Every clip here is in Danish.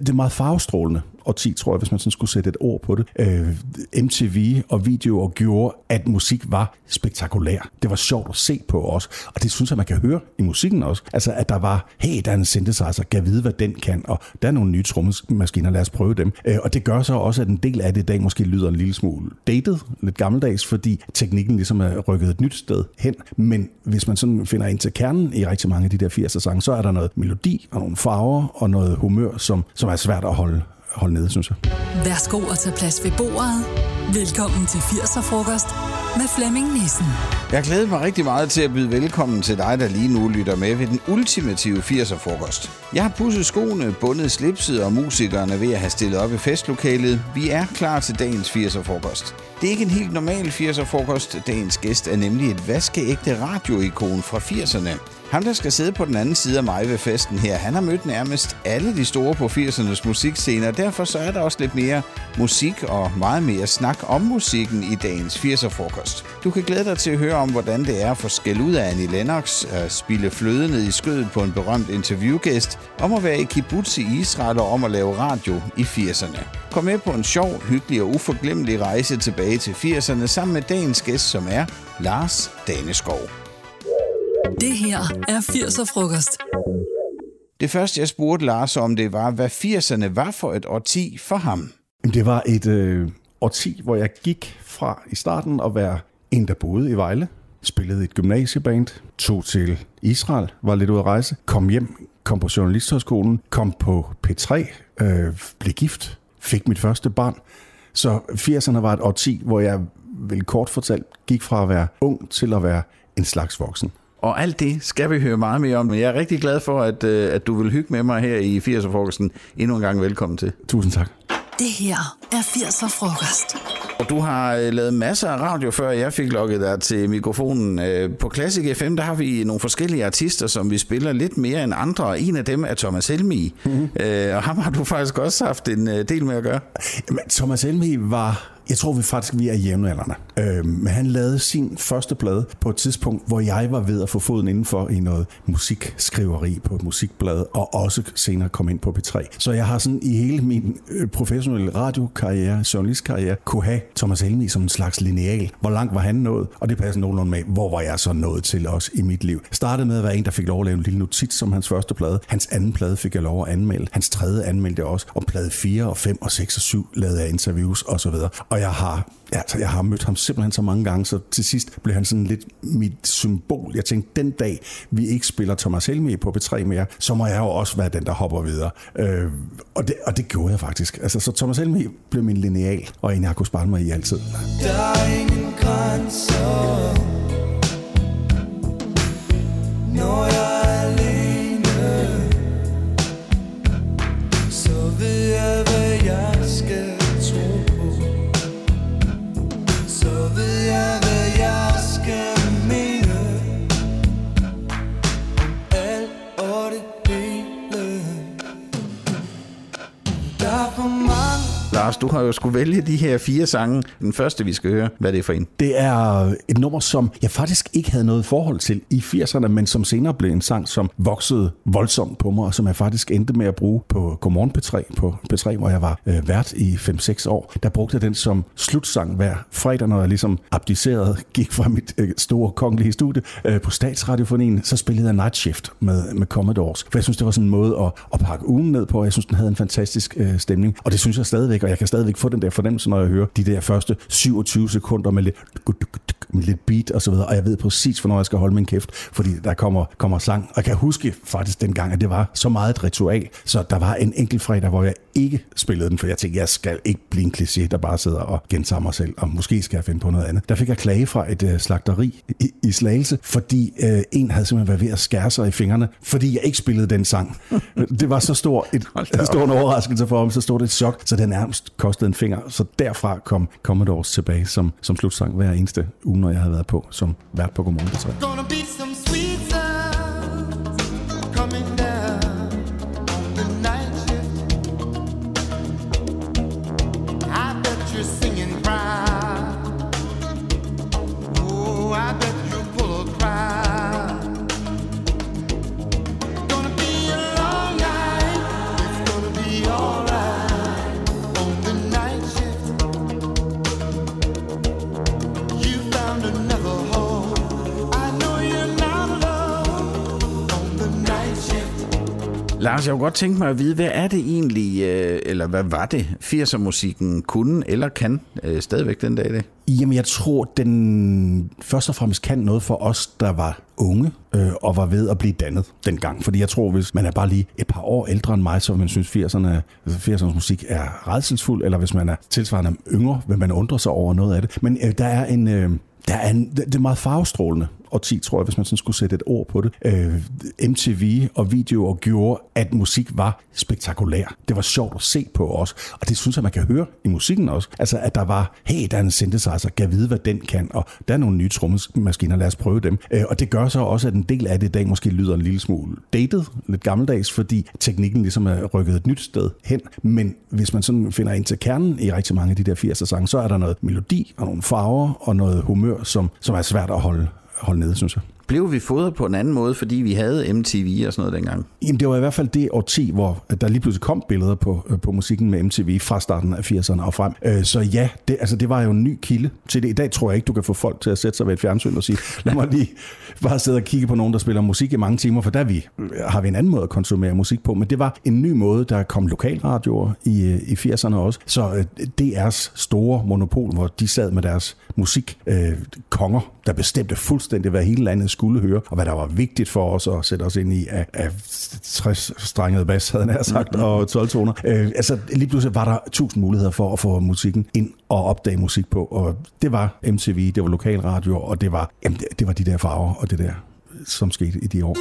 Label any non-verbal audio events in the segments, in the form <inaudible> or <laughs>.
Det er meget farvestrålende og 10, tror jeg, hvis man sådan skulle sætte et ord på det. Øh, MTV og videoer gjorde, at musik var spektakulær. Det var sjovt at se på også, og det synes jeg, man kan høre i musikken også. Altså, at der var, hey, der er en synthesizer, kan vide, hvad den kan, og der er nogle nye trommemaskiner, lad os prøve dem. Øh, og det gør så også, at en del af det i dag måske lyder en lille smule dated, lidt gammeldags, fordi teknikken ligesom er rykket et nyt sted hen. Men hvis man sådan finder ind til kernen i rigtig mange af de der 80'er sange, så er der noget melodi og nogle farver og noget humør, som, som er svært at holde holde nede, synes jeg. Værsgo at tage plads ved bordet. Velkommen til 80'er frokost med Flemming Nissen. Jeg glæder mig rigtig meget til at byde velkommen til dig, der lige nu lytter med ved den ultimative 80'er frokost. Jeg har pudset skoene, bundet slipset og musikerne ved at have stillet op i festlokalet. Vi er klar til dagens 80'er frokost. Det er ikke en helt normal 80'er frokost. Dagens gæst er nemlig et vaskeægte radioikon fra 80'erne. Ham, der skal sidde på den anden side af mig ved festen her, han har mødt nærmest alle de store på 80'ernes musikscener. Derfor så er der også lidt mere musik og meget mere snak om musikken i dagens 80'er frokost. Du kan glæde dig til at høre om, hvordan det er at få skæld ud af Annie Lennox, at spille fløde ned i skødet på en berømt interviewgæst, om at være i kibbutz i Israel og om at lave radio i 80'erne. Kom med på en sjov, hyggelig og uforglemmelig rejse tilbage til 80'erne sammen med dagens gæst, som er Lars Daneskov. Det her er 80'er frokost. Det første, jeg spurgte Lars om, det var, hvad 80'erne var for et årti for ham. Det var et øh, årti, hvor jeg gik fra i starten at være en, der boede i Vejle, spillede i et gymnasieband, tog til Israel, var lidt ude at rejse, kom hjem, kom på Journalisthøjskolen, kom på P3, øh, blev gift, fik mit første barn. Så 80'erne var et årti, hvor jeg vel kort fortalt gik fra at være ung til at være en slags voksen. Og alt det skal vi høre meget mere om. Men jeg er rigtig glad for, at, øh, at du vil hygge med mig her i 80'er-frokosten. Endnu en gang velkommen til. Tusind tak. Det her er 80'er frokost. Og du har øh, lavet masser af radio, før jeg fik lukket dig til mikrofonen. Øh, på Classic FM, der har vi nogle forskellige artister, som vi spiller lidt mere end andre. En af dem er Thomas Helmi. Mm-hmm. Og ham har du faktisk også haft en del med at gøre. Jamen, Thomas Helmi var jeg tror vi faktisk, vi er jævnaldrende. Øh, men han lavede sin første plade på et tidspunkt, hvor jeg var ved at få foden indenfor i noget musikskriveri på et musikblad, og også senere kom ind på P3. Så jeg har sådan i hele min øh, professionelle radiokarriere, journalistkarriere, kunne have Thomas Helmi som en slags lineal. Hvor langt var han nået? Og det passer nogenlunde med, hvor var jeg så nået til også i mit liv. Startede med at være en, der fik lov at lave en lille notits som hans første plade. Hans anden plade fik jeg lov at anmelde. Hans tredje anmeldte jeg også. Og plade 4 og 5 og 6 og 7 lavede jeg interviews osv. Og og jeg har, altså, jeg har mødt ham simpelthen så mange gange, så til sidst blev han sådan lidt mit symbol. Jeg tænkte, den dag vi ikke spiller Thomas Helmi på B3 mere, så må jeg jo også være den, der hopper videre. Øh, og, det, og det gjorde jeg faktisk. Altså, så Thomas Helmi blev min lineal, og en, jeg kunne spare mig i altid. Der er ingen grænser, når jeg jo skulle vælge de her fire sange. Den første, vi skal høre, hvad det er for en? Det er et nummer, som jeg faktisk ikke havde noget forhold til i 80'erne, men som senere blev en sang, som voksede voldsomt på mig, og som jeg faktisk endte med at bruge på Godmorgen P3, på P3, hvor jeg var øh, vært i 5-6 år. Der brugte jeg den som slutsang hver fredag, når jeg ligesom abdicerede, gik fra mit øh, store kongelige studie øh, på Statsradiofonien, så spillede jeg Night Shift med, med Commodores. For jeg synes, det var sådan en måde at, at pakke ugen ned på, og jeg synes, den havde en fantastisk øh, stemning. Og det synes jeg stadigvæk, og jeg kan stadigvæk få den der fornemmelse, når jeg hører de der første 27 sekunder med lidt, med lidt beat og så videre, og jeg ved præcis, hvornår jeg skal holde min kæft, fordi der kommer, kommer sang. Og jeg kan huske faktisk dengang, at det var så meget et ritual, så der var en enkelt fredag, hvor jeg ikke spillede den, for jeg tænkte, jeg skal ikke blive en kliché, der bare sidder og gentager mig selv, og måske skal jeg finde på noget andet. Der fik jeg klage fra et uh, slagteri i, i Slagelse, fordi uh, en havde simpelthen været ved at skære sig i fingrene, fordi jeg ikke spillede den sang. <laughs> det var så stor, et, stor en overraskelse for ham, så stod det et chok, så det nærmest kostede en finger. Så derfra kom Commodores tilbage som, som slutsang hver eneste uge, når jeg havde været på som vært på Godmorgen på all Lars, jeg kunne godt tænke mig at vide, hvad er det egentlig, øh, eller hvad var det, 80'er-musikken kunne eller kan øh, stadigvæk den dag i dag? Jamen, jeg tror, den først og fremmest kan noget for os, der var unge øh, og var ved at blive dannet dengang. Fordi jeg tror, hvis man er bare lige et par år ældre end mig, så vil man synes, 80'erne, 80'ernes altså musik er redselsfuld, eller hvis man er tilsvarende yngre, vil man undre sig over noget af det. Men øh, der er en... Øh, der er en, det er meget farvestrålende og 10, tror jeg, hvis man sådan skulle sætte et ord på det. Øh, MTV og videoer gjorde, at musik var spektakulær. Det var sjovt at se på også, og det synes jeg, man kan høre i musikken også. Altså, at der var, hey, der er en synthesizer, kan vide, hvad den kan, og der er nogle nye trommemaskiner, lad os prøve dem. Øh, og det gør så også, at en del af det i dag måske lyder en lille smule dated, lidt gammeldags, fordi teknikken ligesom er rykket et nyt sted hen. Men hvis man sådan finder ind til kernen i rigtig mange af de der 80'er sange, så er der noget melodi og nogle farver og noget humør, som, som er svært at holde holde nede, synes jeg. Blev vi fodret på en anden måde, fordi vi havde MTV og sådan noget dengang? Jamen, det var i hvert fald det årti, hvor øh, der lige pludselig kom billeder på, øh, på musikken med MTV fra starten af 80'erne og frem. Øh, så ja, det, altså, det var jo en ny kilde til det. I dag tror jeg ikke, du kan få folk til at sætte sig ved et fjernsyn og sige, lad mig lige bare sidde og kigge på nogen, der spiller musik i mange timer, for der vi, har vi en anden måde at konsumere musik på. Men det var en ny måde, der kom lokalradioer i, i 80'erne også. Så DR's store monopol, hvor de sad med deres musik, øh, konger, der bestemte fuldstændig, hvad hele landet skulle høre, og hvad der var vigtigt for os at sætte os ind i af, af 60-strenget bas, havde jeg sagt, mm-hmm. og 12 toner. Øh, altså lige pludselig var der tusind muligheder for at få musikken ind og opdage musik på, og det var MTV, det var lokalradio, og det var, jamen, det, det var de der farver og det der, som skete i de år.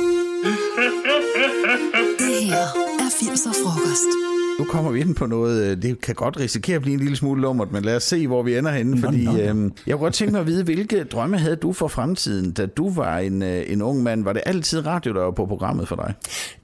Det her er 80'er frokost. Nu kommer vi ind på noget, øh, det kan godt risikere at blive en lille smule lummert, men lad os se, hvor vi ender henne, fordi no, no. Øhm, jeg kunne godt tænke mig at vide, hvilke drømme havde du for fremtiden, da du var en, øh, en ung mand? Var det altid radio, der var på programmet for dig?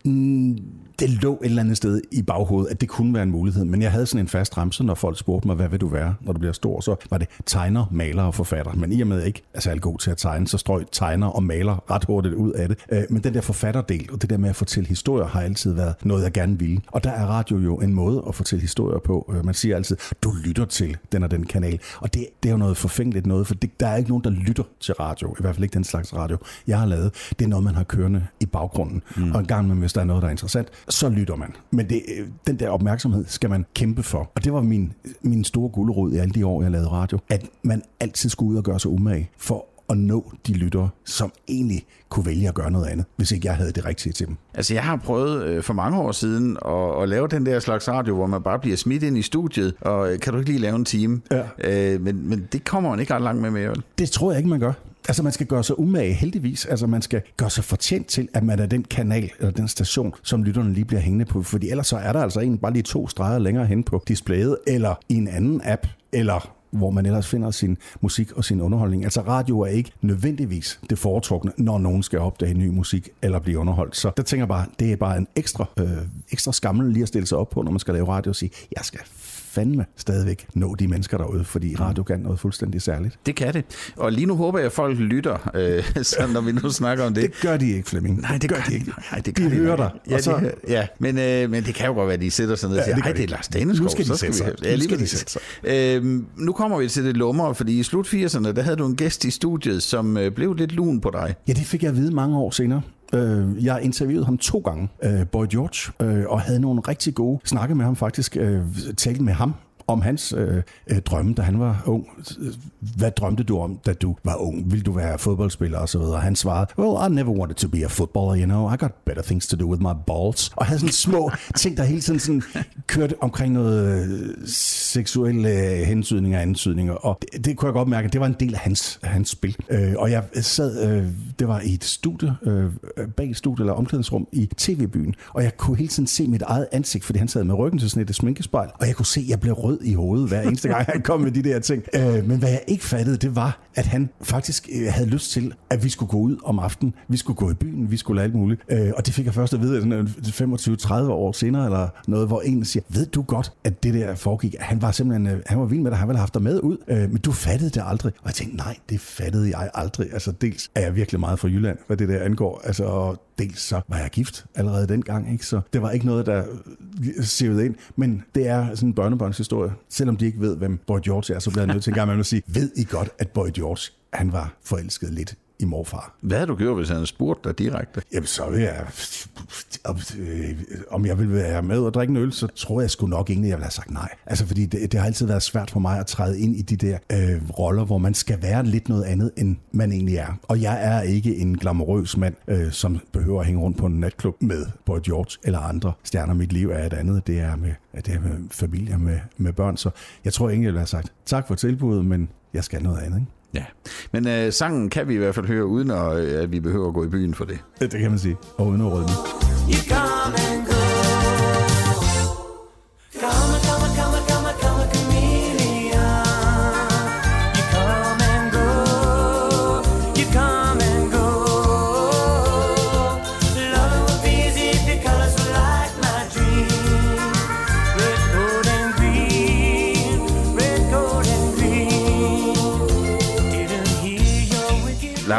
Mm, det lå et eller andet sted i baghovedet, at det kunne være en mulighed, men jeg havde sådan en fast ramse, når folk spurgte mig, hvad vil du være, når du bliver stor, så var det tegner, maler og forfatter. Men i og med, at jeg ikke er særlig god til at tegne, så strøg tegner og maler ret hurtigt ud af det. Øh, men den der forfatterdel, og det der med at fortælle historier, har altid været noget, jeg gerne ville. Og der er radio jo en måde at fortælle historier på. Øh, man siger altid, du lytter til den og den kanal. Og det, det er jo noget forfængeligt noget, for det, der er ikke nogen, der lytter til radio. I hvert fald ikke den slags radio, jeg har lavet. Det er noget, man har kørende i baggrunden. Mm. Og en gang med, hvis der er noget, der er interessant, så lytter man. Men det, øh, den der opmærksomhed skal man kæmpe for. Og det var min, min store guldråd i alle de år, jeg lavede radio. At man altid skulle ud og gøre sig umage for at nå de lyttere, som egentlig kunne vælge at gøre noget andet, hvis ikke jeg havde det rigtige til dem. Altså jeg har prøvet øh, for mange år siden at, at lave den der slags radio, hvor man bare bliver smidt ind i studiet, og øh, kan du ikke lige lave en time? Ja. Øh, men, men det kommer man ikke ret langt med mere, Det tror jeg ikke, man gør. Altså man skal gøre sig umage, heldigvis. Altså man skal gøre sig fortjent til, at man er den kanal eller den station, som lytterne lige bliver hængende på. Fordi ellers så er der altså en bare lige to streger længere hen på displayet, eller i en anden app, eller hvor man ellers finder sin musik og sin underholdning. Altså radio er ikke nødvendigvis det foretrukne, når nogen skal opdage ny musik eller blive underholdt. Så der tænker jeg bare, det er bare en ekstra, øh, ekstra skammel lige at stille sig op på, når man skal lave radio og sige, jeg skal fandme stadigvæk nå de mennesker derude, fordi mm. radio kan noget fuldstændig særligt. Det kan det. Og lige nu håber jeg, at folk lytter, øh, <laughs> så når vi nu snakker om det. Det gør de ikke, Flemming. Nej, det gør de ikke. Nej, det gør de, de hører dig. Ja, så... de, ja. Men, øh, men det kan jo godt være, at de sætter sig ned og siger, ja, det, det er Lars Daneskov. Nu skal de sætte sig. Ja, nu skal de sætte sig. Øhm, nu kommer vi til det lummer, fordi i slut 80'erne, der havde du en gæst i studiet, som øh, blev lidt lun på dig. Ja, det fik jeg at vide mange år senere. Øh, jeg interviewede ham to gange, øh, Boy George, øh, og havde nogle rigtig gode snakke med ham faktisk, øh, talte med ham om hans øh, øh, drømme, da han var ung. Hvad drømte du om, da du var ung? Vil du være fodboldspiller og så videre? Han svarede, well, I never wanted to be a footballer, you know. I got better things to do with my balls. Og havde sådan små ting, der hele tiden sådan kørte omkring noget øh, seksuelle øh, hensydninger og ansydninger. Og det, det kunne jeg godt mærke, det var en del af hans, hans spil. Øh, og jeg sad, øh, det var i et studie, øh, bag et studie eller omklædningsrum i tv-byen, og jeg kunne hele tiden se mit eget ansigt, fordi han sad med ryggen til sådan et sminkespejl, og jeg kunne se, at jeg blev rød rød i hovedet hver eneste gang, han kom med de der ting. <laughs> Øh, men hvad jeg ikke fattede, det var, at han faktisk øh, havde lyst til, at vi skulle gå ud om aftenen. Vi skulle gå i byen, vi skulle alt muligt. Øh, og det fik jeg først at vide 25-30 øh, år senere, eller noget, hvor en siger, ved du godt, at det der foregik? Han var simpelthen, øh, han var vild med dig, han ville have haft dig med ud, øh, men du fattede det aldrig. Og jeg tænkte, nej, det fattede jeg aldrig. Altså dels er jeg virkelig meget fra Jylland, hvad det der angår. Altså, dels så var jeg gift allerede dengang, ikke? så det var ikke noget, der øh, sivede ind. Men det er sådan en børnebørnshistorie. Selvom de ikke ved, hvem Boy George er, så bliver jeg nødt til en gang at sige, ved I godt, at Boy George, han var forelsket lidt i morfar. Hvad havde du gjort, hvis han havde spurgt dig direkte? Jamen, så vil jeg... Øh, om jeg vil være med og drikke en øl, så tror jeg sgu nok egentlig, jeg vil have sagt nej. Altså, fordi det, det har altid været svært for mig at træde ind i de der øh, roller, hvor man skal være lidt noget andet, end man egentlig er. Og jeg er ikke en glamourøs mand, øh, som behøver at hænge rundt på en natklub med Boy George eller andre stjerner. Mit liv er et andet. Det er med, det er med familie, med, med børn. Så jeg tror egentlig, jeg vil have sagt tak for tilbuddet, men jeg skal noget andet. Ikke? Ja, men øh, sangen kan vi i hvert fald høre, uden at, at vi behøver at gå i byen for det. Det, det kan man sige, og uden at rødme.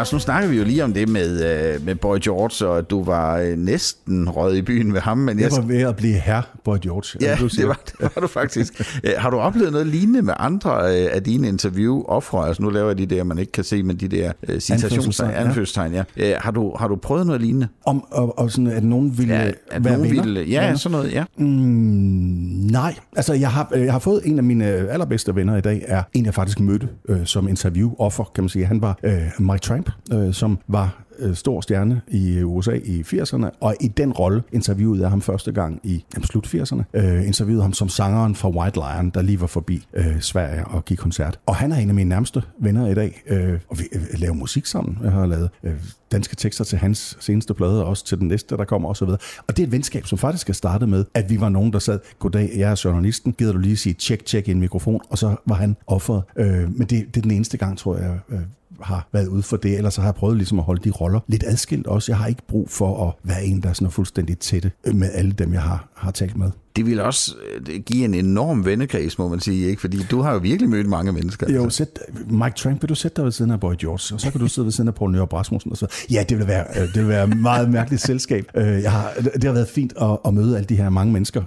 Lars, nu snakker vi jo lige om det med, øh, med Boy George, og du var øh, næsten røget i byen med ham. Men jeg, jeg var ved at blive herre Boy George. Ja, det var, det var du faktisk. Øh, har du oplevet noget lignende med andre øh, af dine interview-offre? Altså nu laver jeg de der, man ikke kan se, men de der uh, citationstegn, anførselstegn. Ja. Ja. Har, du, har du prøvet noget lignende? Om, og, og sådan, at nogen ville ja, at være nogen venner? Ville, ja, venner? sådan noget, ja. Mm, nej, altså jeg har, jeg har fået en af mine allerbedste venner i dag, er en, jeg faktisk mødte øh, som interview-offer, kan man sige. Han var øh, Mike Tramp, øh, som var øh, stor stjerne i øh, USA i 80'erne, og i den rolle interviewede jeg ham første gang i jamen, slut 80'erne. Øh, interviewede ham som sangeren fra White Lion, der lige var forbi øh, Sverige og gik koncert. Og han er en af mine nærmeste venner i dag, øh, og vi øh, laver musik sammen. Jeg har lavet øh, danske tekster til hans seneste plade, og også til den næste, der kommer osv. Og det er et venskab, som faktisk er startet med, at vi var nogen, der sad, goddag, jeg er journalisten, gider du lige sige tjek, tjek i en mikrofon, og så var han offeret. Øh, men det, det er den eneste gang, tror jeg, øh, har været ude for det, ellers så har jeg prøvet ligesom at holde de roller lidt adskilt også. Jeg har ikke brug for at være en, der er sådan fuldstændig tætte med alle dem, jeg har, har talt med det vil også øh, give en enorm vennekreds, må man sige, ikke? Fordi du har jo virkelig mødt mange mennesker. Jo, altså. sæt, Mike Trank, vil du sætte dig ved siden af Boy George, og så kan du sidde ved siden af Paul Nyrup Rasmussen. Og så. Ja, det vil være, øh, det vil være meget mærkeligt selskab. Øh, jeg har, det har været fint at, at møde alle de her mange mennesker,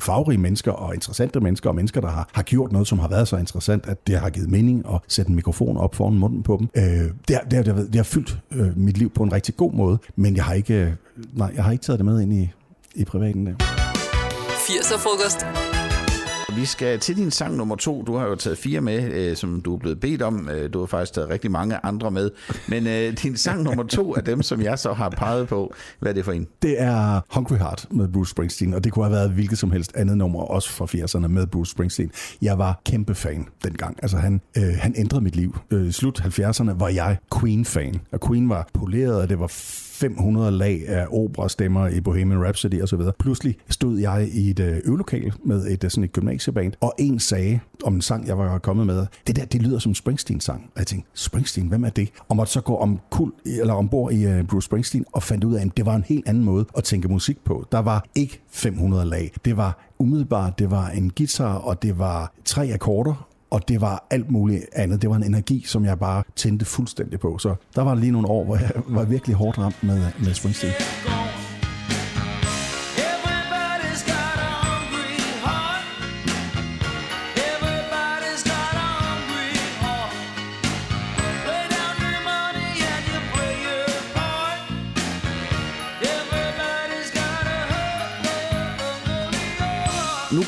farverige mennesker og interessante mennesker, og mennesker, der har, har gjort noget, som har været så interessant, at det har givet mening at sætte en mikrofon op foran munden på dem. Det har, det har, det har, det har fyldt mit liv på en rigtig god måde, men jeg har ikke, nej, jeg har ikke taget det med ind i, i privaten der. 80'er-frokost. Vi skal til din sang nummer to. Du har jo taget fire med, øh, som du er blevet bedt om. Øh, du har faktisk taget rigtig mange andre med. Men øh, din sang nummer to er dem, som jeg så har peget på. Hvad er det for en? Det er Hungry Heart med Bruce Springsteen, og det kunne have været hvilket som helst andet nummer, også fra 80'erne med Bruce Springsteen. Jeg var kæmpe fan dengang. Altså han, øh, han ændrede mit liv. Øh, slut 70'erne var jeg Queen-fan, og Queen var poleret, og det var 500 lag af operastemmer i Bohemian Rhapsody osv. Pludselig stod jeg i et øvelokal øvelokale med et, øh, sådan et gymnasieband, og en sagde om en sang, jeg var kommet med, det der, det lyder som Springsteen-sang. Og jeg tænkte, Springsteen, hvem er det? Og måtte så gå om kul, eller ombord i øh, Bruce Springsteen, og fandt ud af, at det var en helt anden måde at tænke musik på. Der var ikke 500 lag. Det var umiddelbart, det var en guitar, og det var tre akkorder, og det var alt muligt andet. Det var en energi, som jeg bare tændte fuldstændig på. Så der var lige nogle år, hvor jeg var virkelig hårdt ramt med, med Springsteen.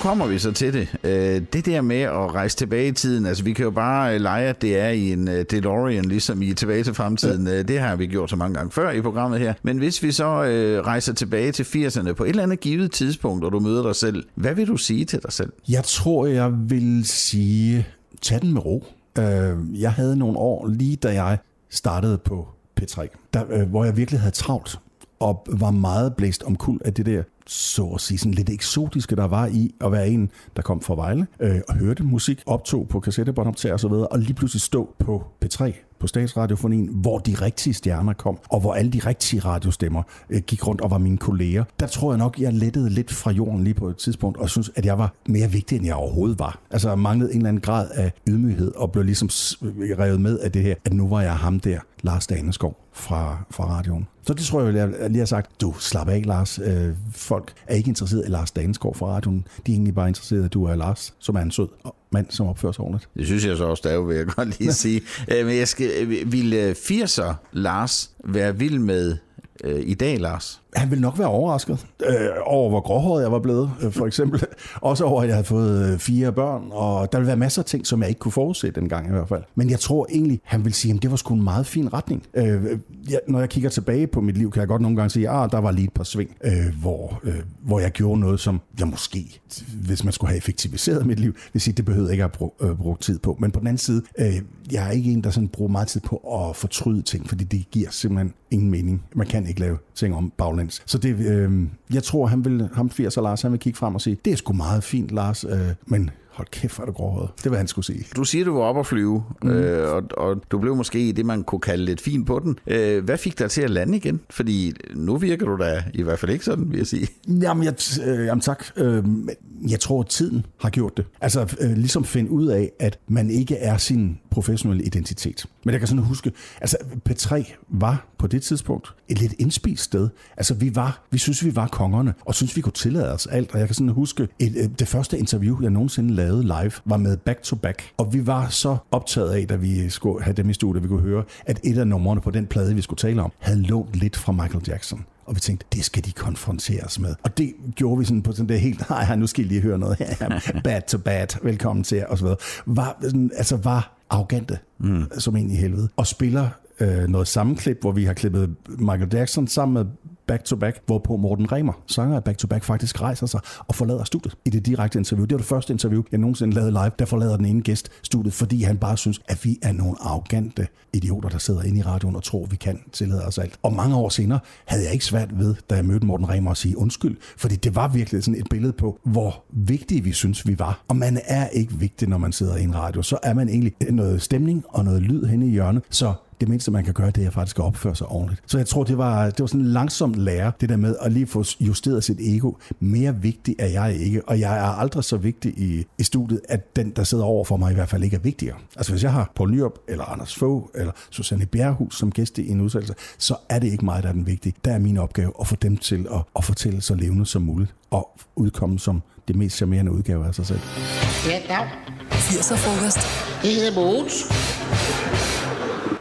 Kommer vi så til det. Øh, det der med at rejse tilbage i tiden, altså vi kan jo bare lege, at det er i en øh, DeLorean, ligesom i Tilbage til fremtiden. Ja. Øh, det har vi gjort så mange gange før i programmet her. Men hvis vi så rejser tilbage til 80'erne på et eller andet givet tidspunkt, og du møder dig selv, hvad vil du sige til dig selv? Jeg tror, jeg vil sige, tag den med ro. Jeg havde nogle år, lige da jeg startede på P3, der, hvor jeg virkelig havde travlt og var meget blæst om kul af det der så at sige, sådan lidt eksotiske, der var i at være en, der kom fra Vejle øh, og hørte musik, optog på kassettebåndoptager og så videre, og lige pludselig stå på P3 på Statsradiofonien, hvor de rigtige stjerner kom, og hvor alle de rigtige radiostemmer øh, gik rundt og var mine kolleger. Der tror jeg nok, jeg lettede lidt fra jorden lige på et tidspunkt, og synes, at jeg var mere vigtig, end jeg overhovedet var. Altså jeg manglede en eller anden grad af ydmyghed, og blev ligesom revet med af det her, at nu var jeg ham der, Lars Daneskov fra, fra radioen. Så det tror jeg, jeg lige har sagt, du slap af, Lars. Øh, folk er ikke interesseret i Lars Daneskov fra radioen. De er egentlig bare interesseret i, at du er Lars, som er en sød mand, som opfører sig ordentligt. Det synes jeg så også, der er, vil jeg godt lige <laughs> sige. Øh, men jeg skal, vil 80'er Lars være vild med øh, i dag, Lars? Han ville nok være overrasket øh, over, hvor gråhåret jeg var blevet, øh, for eksempel. <laughs> Også over, at jeg havde fået øh, fire børn, og der ville være masser af ting, som jeg ikke kunne forudse dengang i hvert fald. Men jeg tror egentlig, han vil sige, at det var sgu en meget fin retning. Øh, jeg, når jeg kigger tilbage på mit liv, kan jeg godt nogle gange sige, at ah, der var lige et par sving, øh, hvor, øh, hvor jeg gjorde noget, som jeg måske, hvis man skulle have effektiviseret mit liv, vil sige, det behøvede ikke at bruge, øh, bruge tid på. Men på den anden side, øh, jeg er ikke en, der sådan bruger meget tid på at fortryde ting, fordi det giver simpelthen ingen mening. Man kan ikke lave ting om baglæns. Så det, øh, jeg tror, han vil, ham 80 Lars, han vil kigge frem og sige, det er sgu meget fint, Lars, øh, men hold kæft, hvor er det gråhåret. Det var han skulle sige. Du siger, du var oppe at flyve, mm. øh, og, og du blev måske det, man kunne kalde lidt fint på den. Øh, hvad fik dig til at lande igen? Fordi nu virker du da i hvert fald ikke sådan, vil jeg sige. Jamen, jeg, øh, jamen tak. Øh, jeg tror, at tiden har gjort det. Altså øh, ligesom finde ud af, at man ikke er sin professionelle identitet. Men jeg kan sådan huske, altså P3 var på det tidspunkt et lidt indspist sted. Altså vi var, vi synes vi var kongerne, og synes vi kunne tillade os alt. Og jeg kan sådan huske, et, det første interview, jeg nogensinde lavede live, var med Back to Back. Og vi var så optaget af, da vi skulle have dem i studiet, vi kunne høre, at et af numrene på den plade, vi skulle tale om, havde lånt lidt fra Michael Jackson. Og vi tænkte, det skal de konfronteres med. Og det gjorde vi sådan på sådan der helt, <laughs> nej, nu skal I lige høre noget her. <laughs> bad to bad, velkommen til, og så videre. Var, sådan, altså var arrogante, mm. som en i helvede. Og spiller øh, noget sammenklip, hvor vi har klippet Michael Jackson sammen med Back to Back, hvorpå Morten Remer, sanger af Back to Back, faktisk rejser sig og forlader studiet i det direkte interview. Det var det første interview, jeg nogensinde lavede live. Der forlader den ene gæst studiet, fordi han bare synes, at vi er nogle arrogante idioter, der sidder inde i radioen og tror, vi kan tillade os alt. Og mange år senere havde jeg ikke svært ved, da jeg mødte Morten Remer, at sige undskyld, fordi det var virkelig sådan et billede på, hvor vigtige vi synes, vi var. Og man er ikke vigtig, når man sidder i en radio. Så er man egentlig noget stemning og noget lyd henne i hjørnet. Så det mindste, man kan gøre, det er faktisk at opføre sig ordentligt. Så jeg tror, det var, det var sådan en langsom lære, det der med at lige få justeret sit ego. Mere vigtig er jeg ikke, og jeg er aldrig så vigtig i, i studiet, at den, der sidder over for mig, i hvert fald ikke er vigtigere. Altså hvis jeg har Paul Nyrup, eller Anders Fogh, eller Susanne Bjerghus som gæst i en udsendelse, så er det ikke mig, der er den vigtige. Der er min opgave at få dem til at, at fortælle så levende som muligt, og udkomme som det mest charmerende udgave af sig selv. Ja, dag. 80'er frokost. Det hedder Mogens.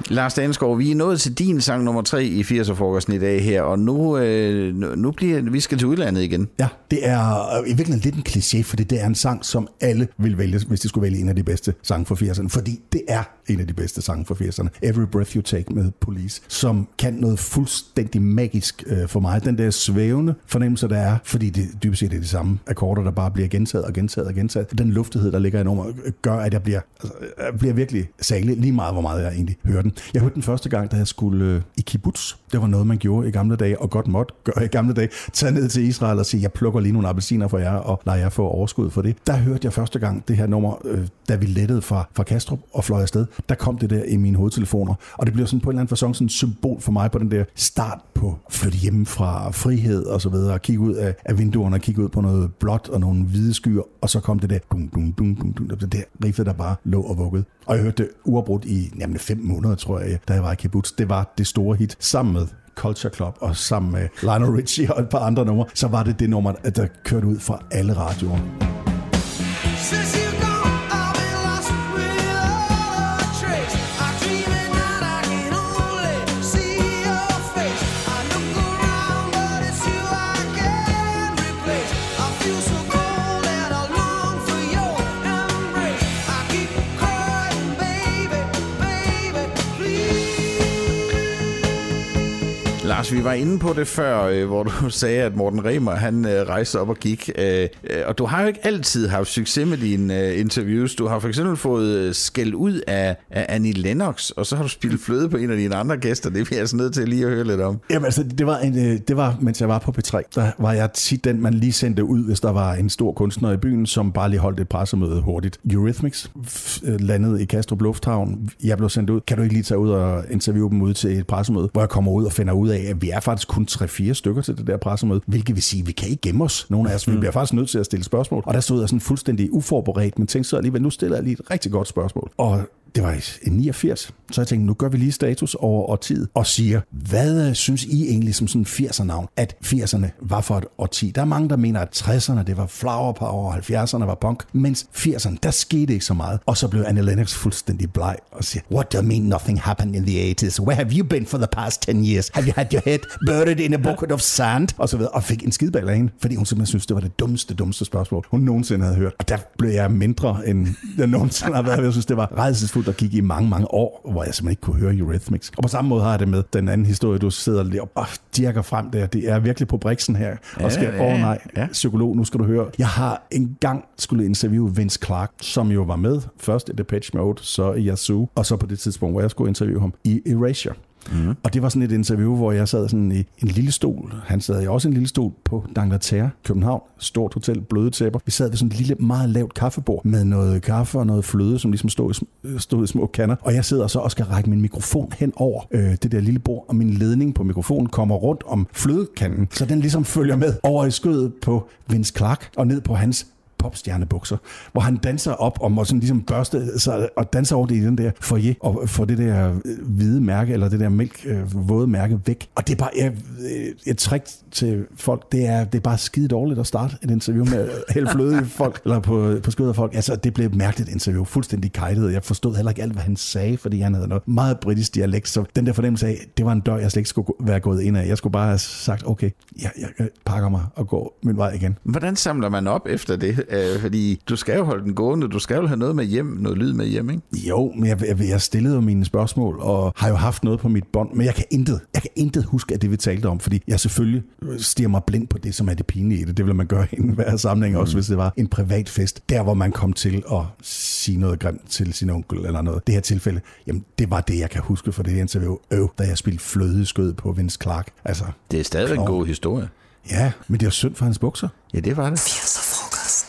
Lars Dansgaard, vi er nået til din sang nummer 3 i 80'er-frokosten i dag her, og nu, øh, nu bliver vi skal til udlandet igen. Ja, det er øh, i virkeligheden lidt en kliché, fordi det er en sang, som alle vil vælge, hvis de skulle vælge en af de bedste sange for 80'erne, fordi det er en af de bedste sange for 80'erne. Every Breath You Take med Police, som kan noget fuldstændig magisk øh, for mig. Den der svævende fornemmelse, der er, fordi det dybest set er de samme akkorder, der bare bliver gentaget og gentaget og gentaget. Den luftighed, der ligger i nummeret, gør, at jeg bliver, altså, jeg bliver virkelig salig, lige meget, hvor meget jeg egentlig hører den. Jeg hørte den første gang, da jeg skulle øh, i kibbutz. Det var noget, man gjorde i gamle dage, og godt måtte gøre i gamle dage. Tag ned til Israel og sige, jeg plukker lige nogle appelsiner for jer, og lader jer få overskud for det. Der hørte jeg første gang det her nummer, øh, da vi lettede fra, fra Kastrup og fløj afsted. Der kom det der i mine hovedtelefoner, og det blev sådan på en eller anden fasong sådan et symbol for mig på den der start på flytte hjem fra frihed og så videre, og kigge ud af, af vinduerne og kigge ud på noget blåt og nogle hvide skyer, og så kom det der dum, dum, dum, dum, dum, det der riffet, der bare lå og vuggede. Og jeg hørte det uafbrudt i jamen, fem måneder, tror jeg, da jeg var i kibbutz. Det var det store hit sammen med Culture Club og sammen med Lionel Richie og et par andre numre, så var det det nummer, der kørte ud fra alle radioer. Lars, vi var inde på det før, øh, hvor du <laughs> sagde, at Morten Remer, han øh, rejste op og gik. Øh, øh, og du har jo ikke altid haft succes med dine øh, interviews. Du har for eksempel fået øh, skæld ud af, af Annie Lennox, og så har du spillet fløde på en af dine andre gæster. Det bliver jeg altså nødt til lige at høre lidt om. Jamen altså, det var, en, øh, det var, mens jeg var på P3, der var jeg tit den, man lige sendte ud, hvis der var en stor kunstner i byen, som bare lige holdt et pressemøde hurtigt. Eurythmics øh, landede i Kastrup Lufthavn. Jeg blev sendt ud. Kan du ikke lige tage ud og interviewe dem ud til et pressemøde, hvor jeg kommer ud og finder ud af, at vi er faktisk kun 3-4 stykker til det der pressemøde, hvilket vil sige, at vi kan ikke gemme os. Nogle af os, vi bliver faktisk nødt til at stille spørgsmål. Og der stod jeg sådan fuldstændig uforberedt, men tænkte så alligevel, nu stiller jeg lige et rigtig godt spørgsmål. Og det var i 89, så jeg tænkte, nu gør vi lige status over årtiet og siger, hvad synes I egentlig som sådan 80'er-navn, at 80'erne var for et årti? Der er mange, der mener, at 60'erne det var flower power, og 70'erne var punk, mens 80'erne, der skete ikke så meget. Og så blev Anne Lennox fuldstændig bleg og siger, What do you mean nothing happened in the 80s? Where have you been for the past 10 years? Have you had your head buried in a bucket of sand? Og så videre, og fik en skidball af hende, fordi hun simpelthen synes, det var det dummeste, dummeste spørgsmål, hun nogensinde havde hørt. Og der blev jeg mindre, end jeg nogensinde har været. Jeg synes, det var redselsfuldt at gik i mange, mange år, hvor jeg simpelthen ikke kunne høre Eurythmics. Og på samme måde har jeg det med den anden historie, du sidder lige og dirker frem der. Det er virkelig på briksen her. Og skal, åh ja, oh, nej, ja. psykolog, nu skal du høre. Jeg har engang skulle interviewe Vince Clark, som jo var med først i Depeche Mode, så i Yazoo, og så på det tidspunkt, hvor jeg skulle interviewe ham i Erasure. Mm. Og det var sådan et interview, hvor jeg sad sådan i en lille stol. Han sad i også en lille stol på D'Angleterre, København. Stort hotel, bløde tæpper. Vi sad ved sådan et lille, meget lavt kaffebord med noget kaffe og noget fløde, som ligesom stod i, øh, stod i små kander. Og jeg sidder så og skal række min mikrofon hen over øh, det der lille bord, og min ledning på mikrofonen kommer rundt om flødekanden, så den ligesom følger med over i skødet på Vince Clark og ned på hans popstjernebukser, hvor han danser op og må sådan ligesom børste sig og danser over det i den der foyer og får det der øh, hvide mærke, eller det der mælk øh, våde mærke væk. Og det er bare øh, et trick til folk. Det er, det er bare skide dårligt at starte et interview med hælde fløde <laughs> folk, eller på, på skødet af folk. Altså, det blev et mærkeligt interview. Fuldstændig kajtet. Jeg forstod heller ikke alt, hvad han sagde, fordi han havde noget meget britisk dialekt. Så den der fornemmelse af, det var en dør, jeg slet ikke skulle være gået ind af. Jeg skulle bare have sagt, okay, jeg, jeg pakker mig og går min vej igen. Hvordan samler man op efter det? Øh, fordi du skal jo holde den gående, du skal jo have noget med hjem, noget lyd med hjem, ikke? Jo, men jeg, jeg, jeg stillede jo mine spørgsmål, og har jo haft noget på mit bånd, men jeg kan intet, jeg kan intet huske af det, vi talte om, fordi jeg selvfølgelig stiger mig blind på det, som er det pinlige i det. Det ville man gøre i enhver sammenhæng, mm. også hvis det var en privat fest. Der, hvor man kom til at sige noget grimt til sin onkel eller noget. Det her tilfælde, jamen det var det, jeg kan huske fra det interview. Øv, da jeg spillede fløde i skød på Vince Clark. Altså, Det er stadigvæk en god historie. ja, men det er synd for hans bukser. Ja, det var det.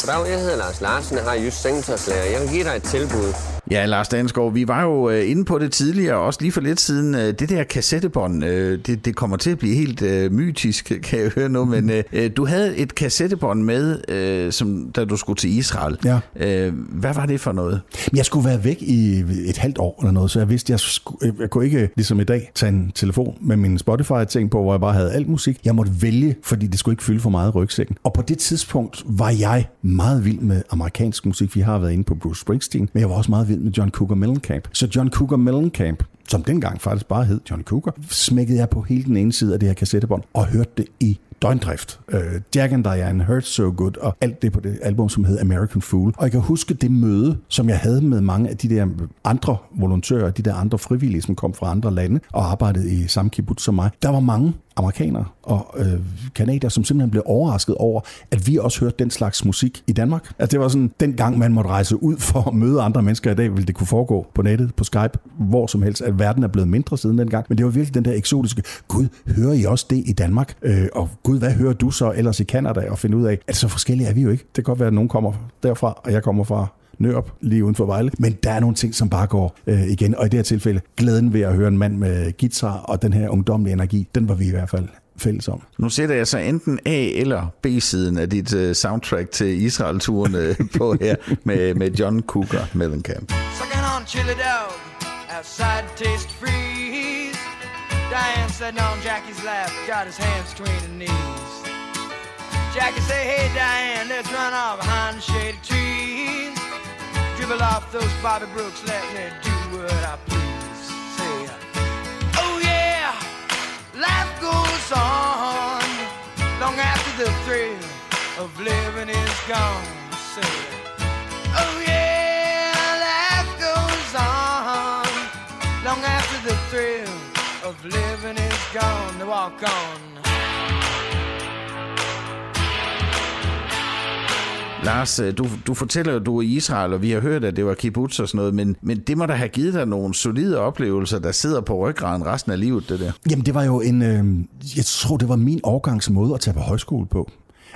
80'er frokost. Goddag, jeg hedder Lars Larsen, jeg har just sengetøjslærer. Jeg kan give dig et tilbud. Ja, Lars Dansgaard, vi var jo øh, inde på det tidligere, også lige for lidt siden. Øh, det der kassettebånd, øh, det, det kommer til at blive helt øh, mytisk, <laughs> kan jeg høre nu, men øh, du havde et kassettebånd med, øh, som, da du skulle til Israel. Ja. Øh, hvad var det for noget? Jeg skulle være væk i et halvt år eller noget, så jeg vidste, jeg, skulle, jeg kunne ikke, ligesom i dag, tage en telefon med min Spotify-ting på, hvor jeg bare havde alt musik. Jeg måtte vælge, fordi det skulle ikke fylde for meget i rygsækken. Og på det tidspunkt var jeg meget vild med amerikansk musik. Vi har været inde på Bruce Springsteen, men jeg var også meget vild med John Cougar Mellencamp. Så John Cougar Mellencamp, som dengang faktisk bare hed John Cougar, smækkede jeg på hele den ene side af det her kassettebånd og hørte det i døgndrift. Uh, Jack and Diane, Hurt So Good og alt det på det album, som hed American Fool. Og jeg kan huske det møde, som jeg havde med mange af de der andre volontører, de der andre frivillige, som kom fra andre lande og arbejdede i samme kibbutz som mig. Der var mange amerikanere og øh, kanadier, som simpelthen blev overrasket over, at vi også hørte den slags musik i Danmark. Altså det var sådan, den gang man måtte rejse ud for at møde andre mennesker i dag, ville det kunne foregå på nettet, på Skype, hvor som helst, at verden er blevet mindre siden dengang. Men det var virkelig den der eksotiske, gud, hører I også det i Danmark? Øh, og gud, hvad hører du så ellers i Canada? Og finde ud af, at så forskellige er vi jo ikke. Det kan godt være, at nogen kommer derfra, og jeg kommer fra Nørup, lige uden for Vejle. Men der er nogle ting, som bare går øh, igen. Og i det her tilfælde, glæden ved at høre en mand med guitar og den her ungdomlige energi, den var vi i hvert fald fælles om. Nu sætter jeg så enten A- eller B-siden af dit uh, soundtrack til Israel-turen uh, <laughs> på her med, med John Cougar Mellencamp. Sucking on chili dog, outside taste freeze. Diane sitting on Jackie's lap, got his hands between her knees. Jackie say, hey Diane, let's run off behind the shady trees. Dribble off those Bobby Brooks, let me do what I please. Say, oh yeah, life goes on long after the thrill of living is gone. Say, oh yeah, life goes on long after the thrill of living is gone. Walk on. Lars, øh, du, du fortæller, at du er i Israel, og vi har hørt, at det var kibbutz og sådan noget, men, men det må da have givet dig nogle solide oplevelser, der sidder på ryggraden resten af livet, det der. Jamen, det var jo en... Øh, jeg tror, det var min årgangsmåde at tage på højskole på.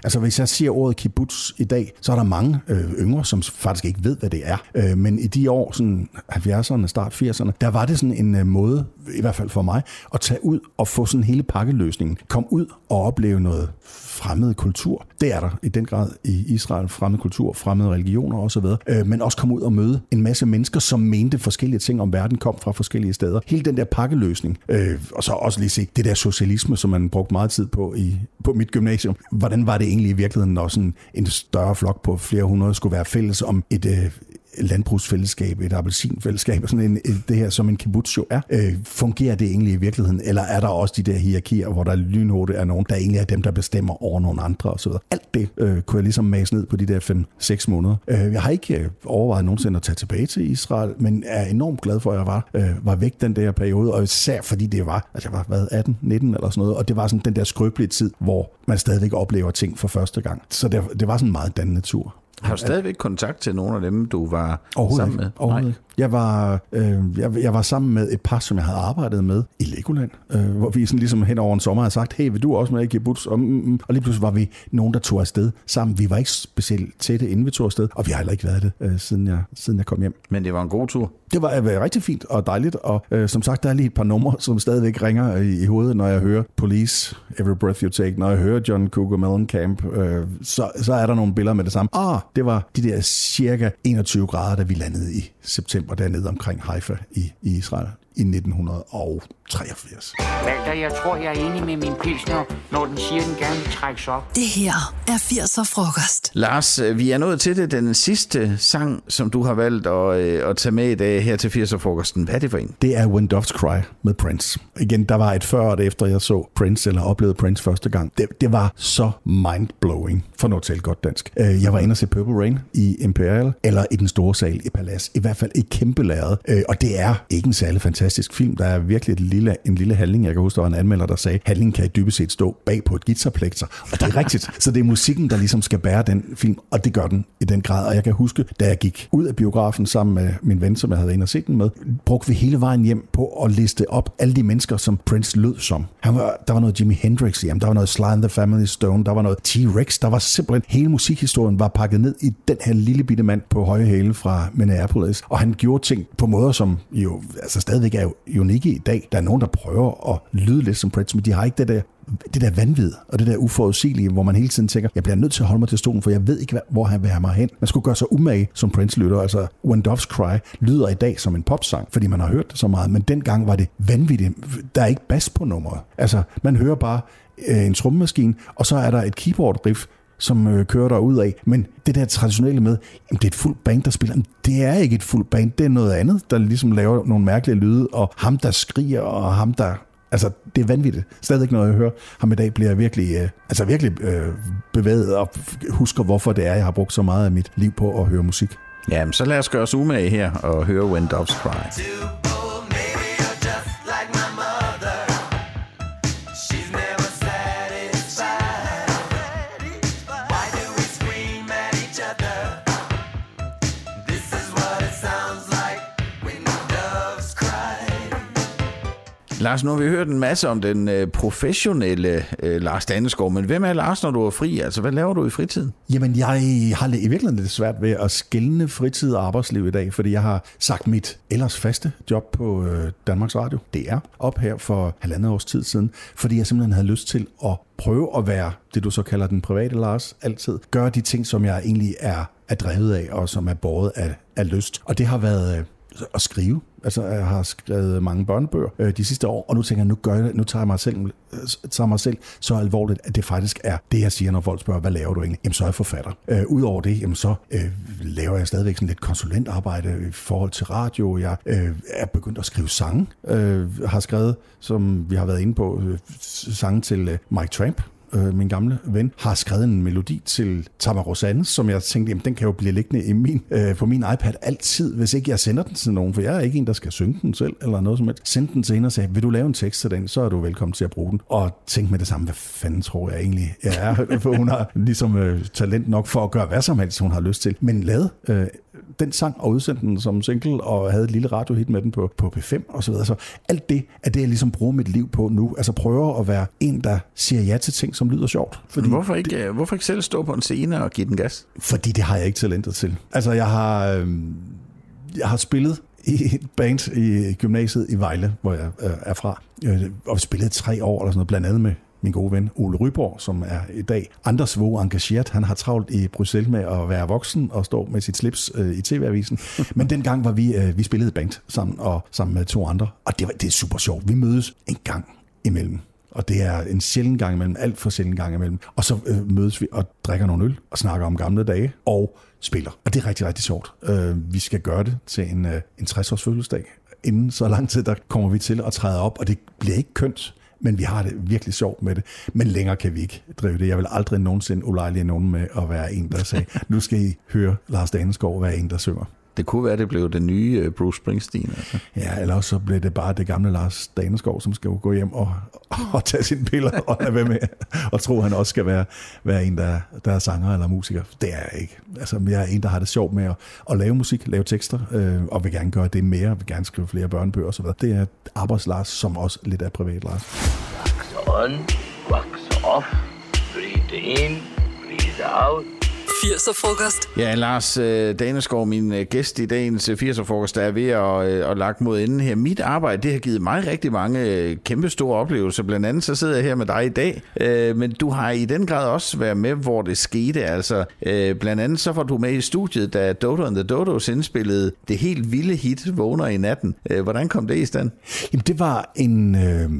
Altså hvis jeg siger ordet kibbutz i dag, så er der mange øh, yngre, som faktisk ikke ved, hvad det er. Øh, men i de år, sådan 70'erne, start 80'erne, der var det sådan en øh, måde, i hvert fald for mig, at tage ud og få sådan hele pakkeløsningen. Kom ud og opleve noget fremmed kultur. Det er der i den grad i Israel. Fremmed kultur, fremmede religioner osv. Øh, men også komme ud og møde en masse mennesker, som mente forskellige ting om verden, kom fra forskellige steder. Hele den der pakkeløsning. Øh, og så også lige se det der socialisme, som man brugte meget tid på i, på mit gymnasium. Hvordan var det egentlig i virkeligheden, når sådan en større flok på flere hundrede skulle være fælles om et, øh, landbrugsfællesskab, et appelsinfællesskab, sådan en, det her, som en kibbutz jo er. Øh, fungerer det egentlig i virkeligheden, eller er der også de der hierarkier, hvor der lynhurtigt er nogen, der egentlig er dem, der bestemmer over nogle andre osv. Alt det øh, kunne jeg ligesom mase ned på de der 5-6 måneder. Øh, jeg har ikke øh, overvejet nogensinde at tage tilbage til Israel, men er enormt glad for, at jeg var, øh, var væk den der periode, og især fordi det var, altså jeg var hvad, 18, 19 eller sådan noget, og det var sådan den der skrøbelige tid, hvor man stadigvæk oplever ting for første gang. Så det, det var sådan en meget dannende tur. Har du stadigvæk kontakt til nogle af dem, du var sammen med? Overhovedet ikke. Jeg var, øh, jeg, jeg var sammen med et par, som jeg havde arbejdet med i Legoland, øh, hvor vi sådan ligesom hen over en sommer havde sagt, hey, vil du også med i kibbutz? Og, mm, mm. og lige pludselig var vi nogen, der tog afsted sammen. Vi var ikke specielt tætte, inden vi tog afsted, og vi har heller ikke været det, øh, siden, jeg, siden jeg kom hjem. Men det var en god tur. Det var øh, rigtig fint og dejligt, og øh, som sagt, der er lige et par numre, som stadigvæk ringer i, i hovedet, når jeg hører Police, Every Breath You Take, når jeg hører John Cougar Mellencamp, øh, så, så er der nogle billeder med det samme. Ah, det var de der cirka 21 grader, da vi landede i september og dernede omkring Haifa i, i Israel i 1983. Walter, jeg tror, jeg er enig med min pilsner, når den siger, den gerne vil trækkes op. Det her er 80'er frokost. Lars, øh, vi er nået til det. Den sidste sang, som du har valgt at, øh, at tage med i dag her til 80'er-frokosten. Hvad er det for en? Det er When Doves Cry med Prince. Igen, der var et før og et efter, jeg så Prince, eller oplevede Prince første gang. Det, det var så mind-blowing, for noget til godt dansk. Øh, Jeg var inde og se Purple Rain i Imperial, eller i den store sal i Palace. I hvert fald et kæmpe lærred. Og det er ikke en særlig fantastisk film. Der er virkelig et lille, en lille handling. Jeg kan huske, der var en anmelder, der sagde, handlingen kan i dybest set stå bag på et guitarplekter. Og det er rigtigt. <laughs> Så det er musikken, der ligesom skal bære den film, og det gør den i den grad. Og jeg kan huske, da jeg gik ud af biografen sammen med min ven, som jeg havde inde og set den med, brugte vi hele vejen hjem på at liste op alle de mennesker, som Prince lød som. Han var, der var noget Jimi Hendrix i ham, der var noget Sly and the Family Stone, der var noget T-Rex, der var simpelthen, hele musikhistorien var pakket ned i den her lille bitte mand på høje hæle fra Minneapolis. Og han gjorde ting på måder, som jo altså stadigvæk er jo unikke i dag. Der er nogen, der prøver at lyde lidt som Prince, men de har ikke det der det der vanvid og det der uforudsigelige, hvor man hele tiden tænker, jeg bliver nødt til at holde mig til stolen, for jeg ved ikke, hvor han vil have mig hen. Man skulle gøre sig umage som Prince-lytter. Altså, When Doves Cry lyder i dag som en popsang, fordi man har hørt det så meget, men dengang var det vanvittigt. Der er ikke bas på nummeret. Altså, man hører bare øh, en trommemaskine, og så er der et keyboard-riff, som øh, kører der ud af. Men det der traditionelle med, jamen, det er et fuldt band, der spiller. Jamen, det er ikke et fuldt band, det er noget andet, der ligesom laver nogle mærkelige lyde, og ham, der skriger, og ham, der Altså, det er vanvittigt. Stadig når jeg hører ham i dag, bliver jeg virkelig, øh, altså virkelig øh, bevæget og husker, hvorfor det er, jeg har brugt så meget af mit liv på at høre musik. Jamen, så lad os gøre os umage her og høre When Doves Cry. Lars, nu har vi hørt en masse om den øh, professionelle øh, Lars Danneskov, men hvem er Lars, når du er fri? Altså, hvad laver du i fritiden? Jamen, jeg har i virkeligheden lidt svært ved at skille fritid og arbejdsliv i dag, fordi jeg har sagt mit ellers faste job på øh, Danmarks Radio, DR, op her for halvandet års tid siden, fordi jeg simpelthen havde lyst til at prøve at være det, du så kalder den private Lars, altid. Gøre de ting, som jeg egentlig er, er drevet af, og som er båret af, af lyst. Og det har været... Øh, at skrive. Altså, jeg har skrevet mange børnebøger øh, de sidste år, og nu tænker jeg, nu, gør jeg nu tager jeg mig selv, øh, tager mig selv så alvorligt, at det faktisk er det, jeg siger, når folk spørger, hvad laver du egentlig? Jamen, så er jeg forfatter. Øh, Udover det, jamen, så øh, laver jeg stadigvæk sådan lidt konsulentarbejde i forhold til radio. Jeg øh, er begyndt at skrive sange. Øh, har skrevet, som vi har været inde på, øh, sange til øh, Mike Tramp, øh, min gamle ven, har skrevet en melodi til Tamara Rosanne, som jeg tænkte, jamen, den kan jo blive liggende i min, øh, på min iPad altid, hvis ikke jeg sender den til nogen, for jeg er ikke en, der skal synge den selv, eller noget som helst. Send den til hende og sagde, vil du lave en tekst til den, så er du velkommen til at bruge den. Og tænk med det samme, hvad fanden tror jeg egentlig, jeg er, <laughs> for hun har ligesom øh, talent nok for at gøre hvad som helst, hun har lyst til. Men lad øh, den sang og udsendte den som single, og havde et lille radiohit med den på, på P5 og så videre. Så alt det er det, jeg ligesom bruger mit liv på nu. Altså prøver at være en, der siger ja til ting, som lyder sjovt. Fordi Hvorfor ikke, øh, hvorfor ikke selv stå på en scene og give den gas? fordi det har jeg ikke talentet til. Altså, jeg har, øh, jeg har spillet i et band i gymnasiet i Vejle, hvor jeg øh, er fra, øh, og spillet tre år eller sådan noget, blandt andet med min gode ven Ole Ryborg, som er i dag Anders Våge engageret. Han har travlt i Bruxelles med at være voksen og stå med sit slips øh, i TV-avisen. <laughs> Men dengang var vi, øh, vi spillede band sammen, og sammen med to andre, og det, var, det er super sjovt. Vi mødes en gang imellem. Og det er en sjælden gang imellem, alt for sjælden gang imellem. Og så øh, mødes vi og drikker nogle øl og snakker om gamle dage og spiller. Og det er rigtig, rigtig sjovt. Øh, vi skal gøre det til en, øh, en 60-års fødselsdag. Inden så lang tid, der kommer vi til at træde op, og det bliver ikke kønt. Men vi har det virkelig sjovt med det. Men længere kan vi ikke drive det. Jeg vil aldrig nogensinde ulejlige nogen med at være en, der sagde, nu skal I høre Lars Daneskov være en, der synger. Det kunne være, det blev den nye øh, Bruce Springsteen. Altså. Ja, eller også så bliver det bare det gamle Lars Daneskov, som skal gå hjem og, og tage sine piller og lade være med og tro, at han også skal være, være en, der, der er sanger eller musiker. Det er jeg ikke. Altså, jeg er en, der har det sjovt med at, at lave musik, lave tekster, øh, og vil gerne gøre det mere, vil gerne skrive flere børnebøger osv. Det er arbejdslars, som også lidt er privat Lars. on, wax off, breathe in, breathe out. 80'er frokost. Ja, Lars øh, Daneskov, min øh, gæst i dagens 80'er-frokost, der er ved at, øh, at lagt mod enden her. Mit arbejde, det har givet mig rigtig mange øh, kæmpe store oplevelser. Blandt andet så sidder jeg her med dig i dag, øh, men du har i den grad også været med, hvor det skete. Altså, øh, blandt andet så var du med i studiet, da Dodo and the Dodos indspillede det helt vilde hit Vågner i natten. Øh, hvordan kom det i stand? Jamen, det var en, øh,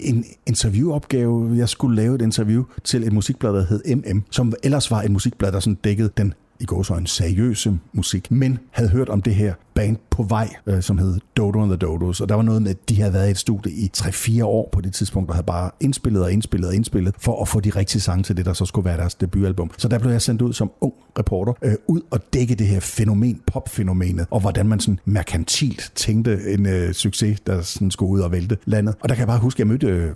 en interviewopgave. Jeg skulle lave et interview til et musikblad, der hed MM, som ellers var et musikblad, der sådan dækket den i går så en seriøse musik, men havde hørt om det her band på vej, øh, som hed Dodo and the Dodos, og der var noget med, at de havde været i et studie i 3-4 år på det tidspunkt, og havde bare indspillet og indspillet og indspillet, for at få de rigtige sange til det, der så skulle være deres debutalbum. Så der blev jeg sendt ud som ung reporter, øh, ud og dække det her fænomen, popfænomenet, og hvordan man sådan merkantilt tænkte en øh, succes, der sådan skulle ud og vælte landet. Og der kan jeg bare huske, at jeg mødte øh,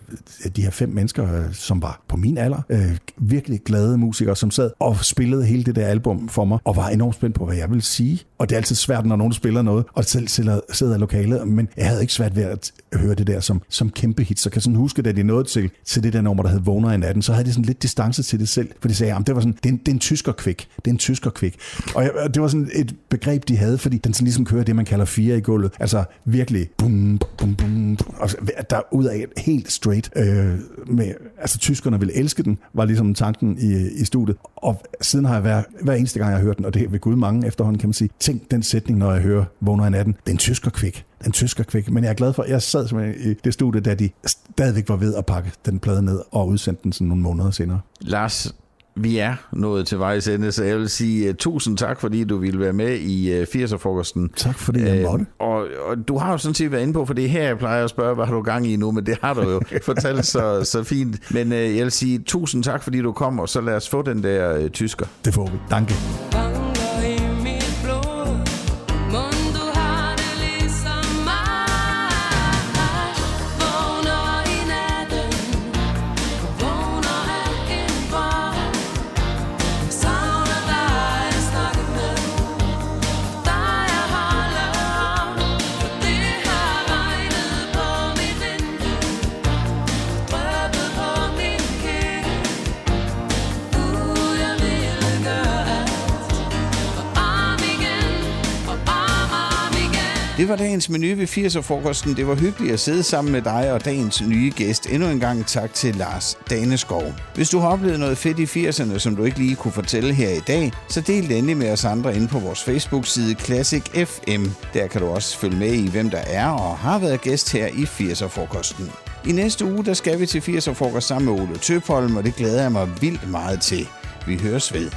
de her fem mennesker, øh, som var på min alder, øh, virkelig glade musikere, som sad og spillede hele det der album for mig, og var enormt spændt på, hvad jeg ville sige. Og det er altid svært, når nogen spiller noget, og selv sidder, i lokalet, men jeg havde ikke svært ved at høre det der som, som kæmpe hit. Så kan jeg sådan huske, da de nåede til, til det der nummer, der hed Vågner i natten, så havde de sådan lidt distance til det selv, for de sagde, at det var sådan, det er en, det er en tyskerkvik, det er en tyskerkvik. Og jeg, det var sådan et begreb, de havde, fordi den sådan ligesom kører det, man kalder fire i gulvet. Altså virkelig bum, bum, bum, og så der ud af helt straight. Øh, med, altså tyskerne ville elske den, var ligesom tanken i, i studiet. Og siden har jeg hver, hver eneste gang, jeg har hørt den, og det er ved Gud mange efterhånden, kan man sige, tænk den sætning, når jeg hører Vågner i natten. Den tysker kvik. Den tysker kvik. Men jeg er glad for, at jeg sad simpelthen i det studie, da de stadigvæk var ved at pakke den plade ned og udsendte den sådan nogle måneder senere. Lars, vi er nået til vejs ende, så jeg vil sige uh, tusind tak, fordi du ville være med i uh, 80'er-frokosten. Tak fordi jeg måtte. Og, og du har jo sådan set været inde på, for det er her, jeg plejer at spørge, hvad har du gang i nu, men det har du jo <laughs> fortalt så, så fint. Men uh, jeg vil sige tusind tak, fordi du kom, og så lad os få den der uh, tysker. Det får vi. Danke. Var dagens menu ved 80'er-frokosten. Det var hyggeligt at sidde sammen med dig og dagens nye gæst. Endnu en gang tak til Lars Daneskov. Hvis du har oplevet noget fedt i 80'erne, som du ikke lige kunne fortælle her i dag, så del det endelig med os andre inde på vores Facebook-side Classic FM. Der kan du også følge med i, hvem der er og har været gæst her i 80'er-frokosten. I næste uge, der skal vi til 80'er-frokost sammen med Ole Tøpholm, og det glæder jeg mig vildt meget til. Vi høres ved.